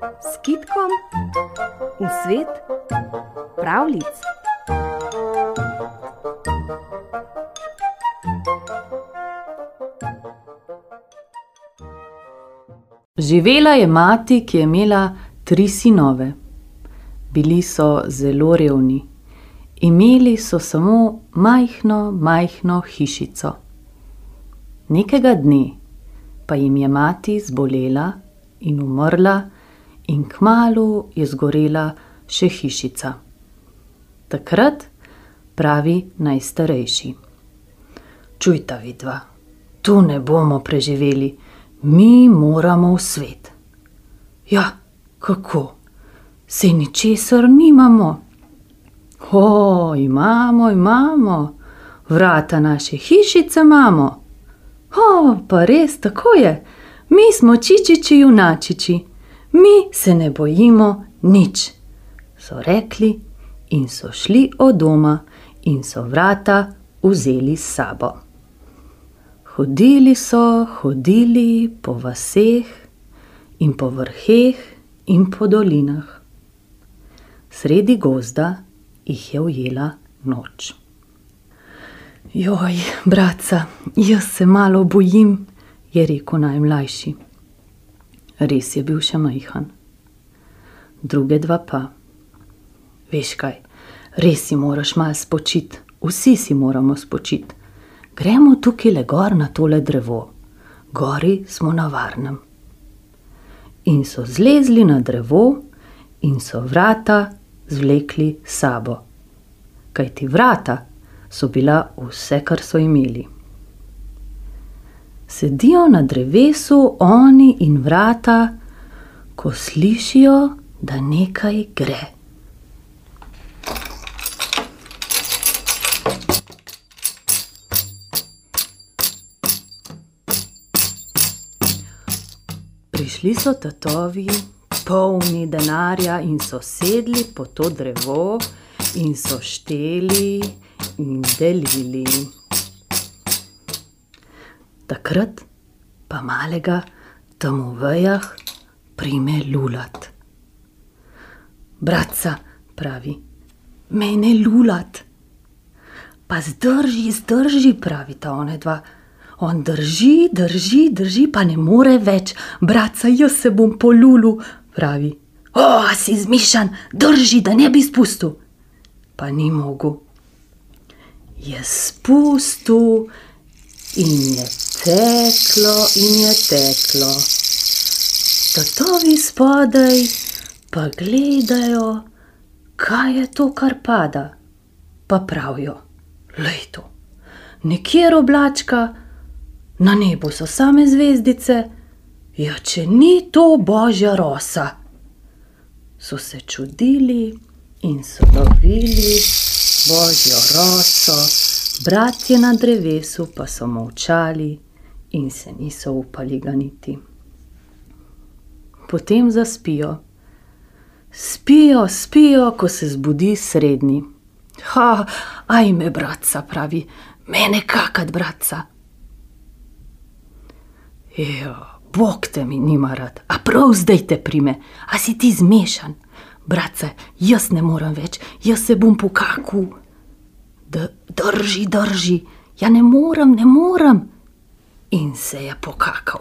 s kitkom v svet pravlic. Živela je mati, ki je imela tri sinove. Bili so zelo revni. Imeli so samo majhno, majhno hišico. Nekega dne pa jim je mati zbolela in umrla in kmalu je zgorela še hišica. Takrat pravi najstarejši: "Čujta vidva, tu ne bomo preživeli, mi moramo v svet." "Ja, kako? Saj ničesar nimamo." imamo, imamo, vrata naše hišice imamo." pa res, tako je, mi smo čičiči junačiči, mi se ne bojimo nič." So rekli in so šli od doma in so vrata vzeli s sabo. Hodili so, hodili po vaseh in po vrheh in po dolinah. Sredi gozda jih je ujela noč. bratca, jaz se malo bojim," je rekel najmlajši. Res je bil še majhen. Druga dva pa: "Veš kaj, res si moraš malo spočiti, vsi si moramo spočiti. Gremo tukajle gor na tole drevo, gori smo na varnem." In so zlezli na drevo in so vrata zvlekli sabo. Kajti vrata so bila vse, kar so imeli. Sedijo na drevesu oni in vrata, ko slišijo, da nekaj gre. Prišli so tatovi, polni denarja, in so sedli pod to drevo in so šteli in delili. Takrat pa malega tam v vejah prime lulat. "Bratca," pravi, "mene lulat." "Pa zdrži, zdrži," pravita onadva. On drži, drži, drži, pa ne more več. "Bratca, jaz se bom polulal," pravi. a si zmišljen, drži, da ne bi spustil." Pa ni mogel. Je spustil in je teklo in je teklo. Tatovi spodaj pa gledajo, kaj je to, kar pada. Pa pravijo: "Glej to, nikjer oblačka, na nebu so same zvezdice, ja, če ni to božja rosa." So se čudili in so lovili božjo roso, bratje na drevesu pa so molčali in se niso upali ganiti. Potem zaspijo. Spijo, spijo, ko se zbudi srednji. ajme, bratca, pravi, mene kakat, bratca." bog te mi nima rad, a prav zdaj te prime, a si ti zmešan? "Bratce, jaz ne morem več, jaz se bom pokakal." drži, drži, ja, ne morem, ne morem." In se je pokakal.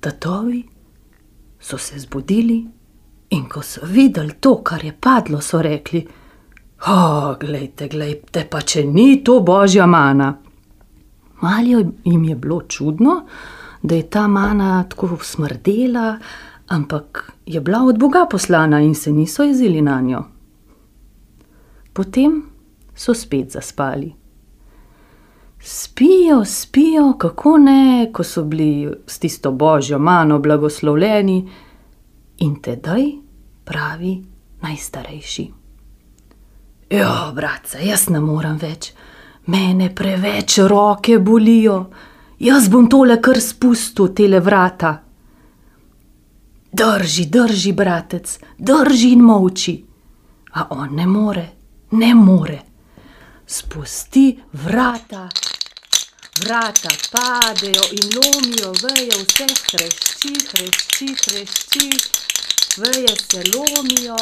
Tatovi so se zbudili, in ko so videli to, kar je padlo, so rekli: glejte, glejte, pa če ni to božja mana." Malo jim je bilo čudno, da je ta mana tako smrdela, ampak je bila od boga poslana in se niso jezili nanjo. Potem so spet zaspali. Spijo, spijo, kako ne, ko so bili s tisto božjo mano blagoslovljeni, in tedaj pravi najstarejši: bratca, jaz ne morem več, mene preveč roke bolijo, jaz bom tole kar spustil, tele vrata." "Drži, drži, bratec, drži in molči." A on ne more, ne more. Spusti vrata, Vrata padejo in lomijo veje, vse hrešči, hrešči, hrešči, veje se lomijo,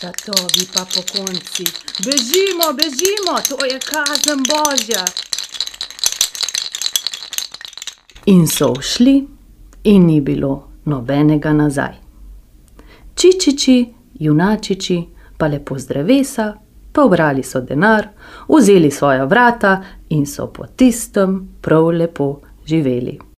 tatovi pa pokonci. Bežimo, bežimo, to je kazen božja. In so šli, in ni bilo nobenega nazaj. Čičiči, junačiči pa lepo z drevesa, pobrali so denar, vzeli svoja vrata in so po tistem prav lepo živeli.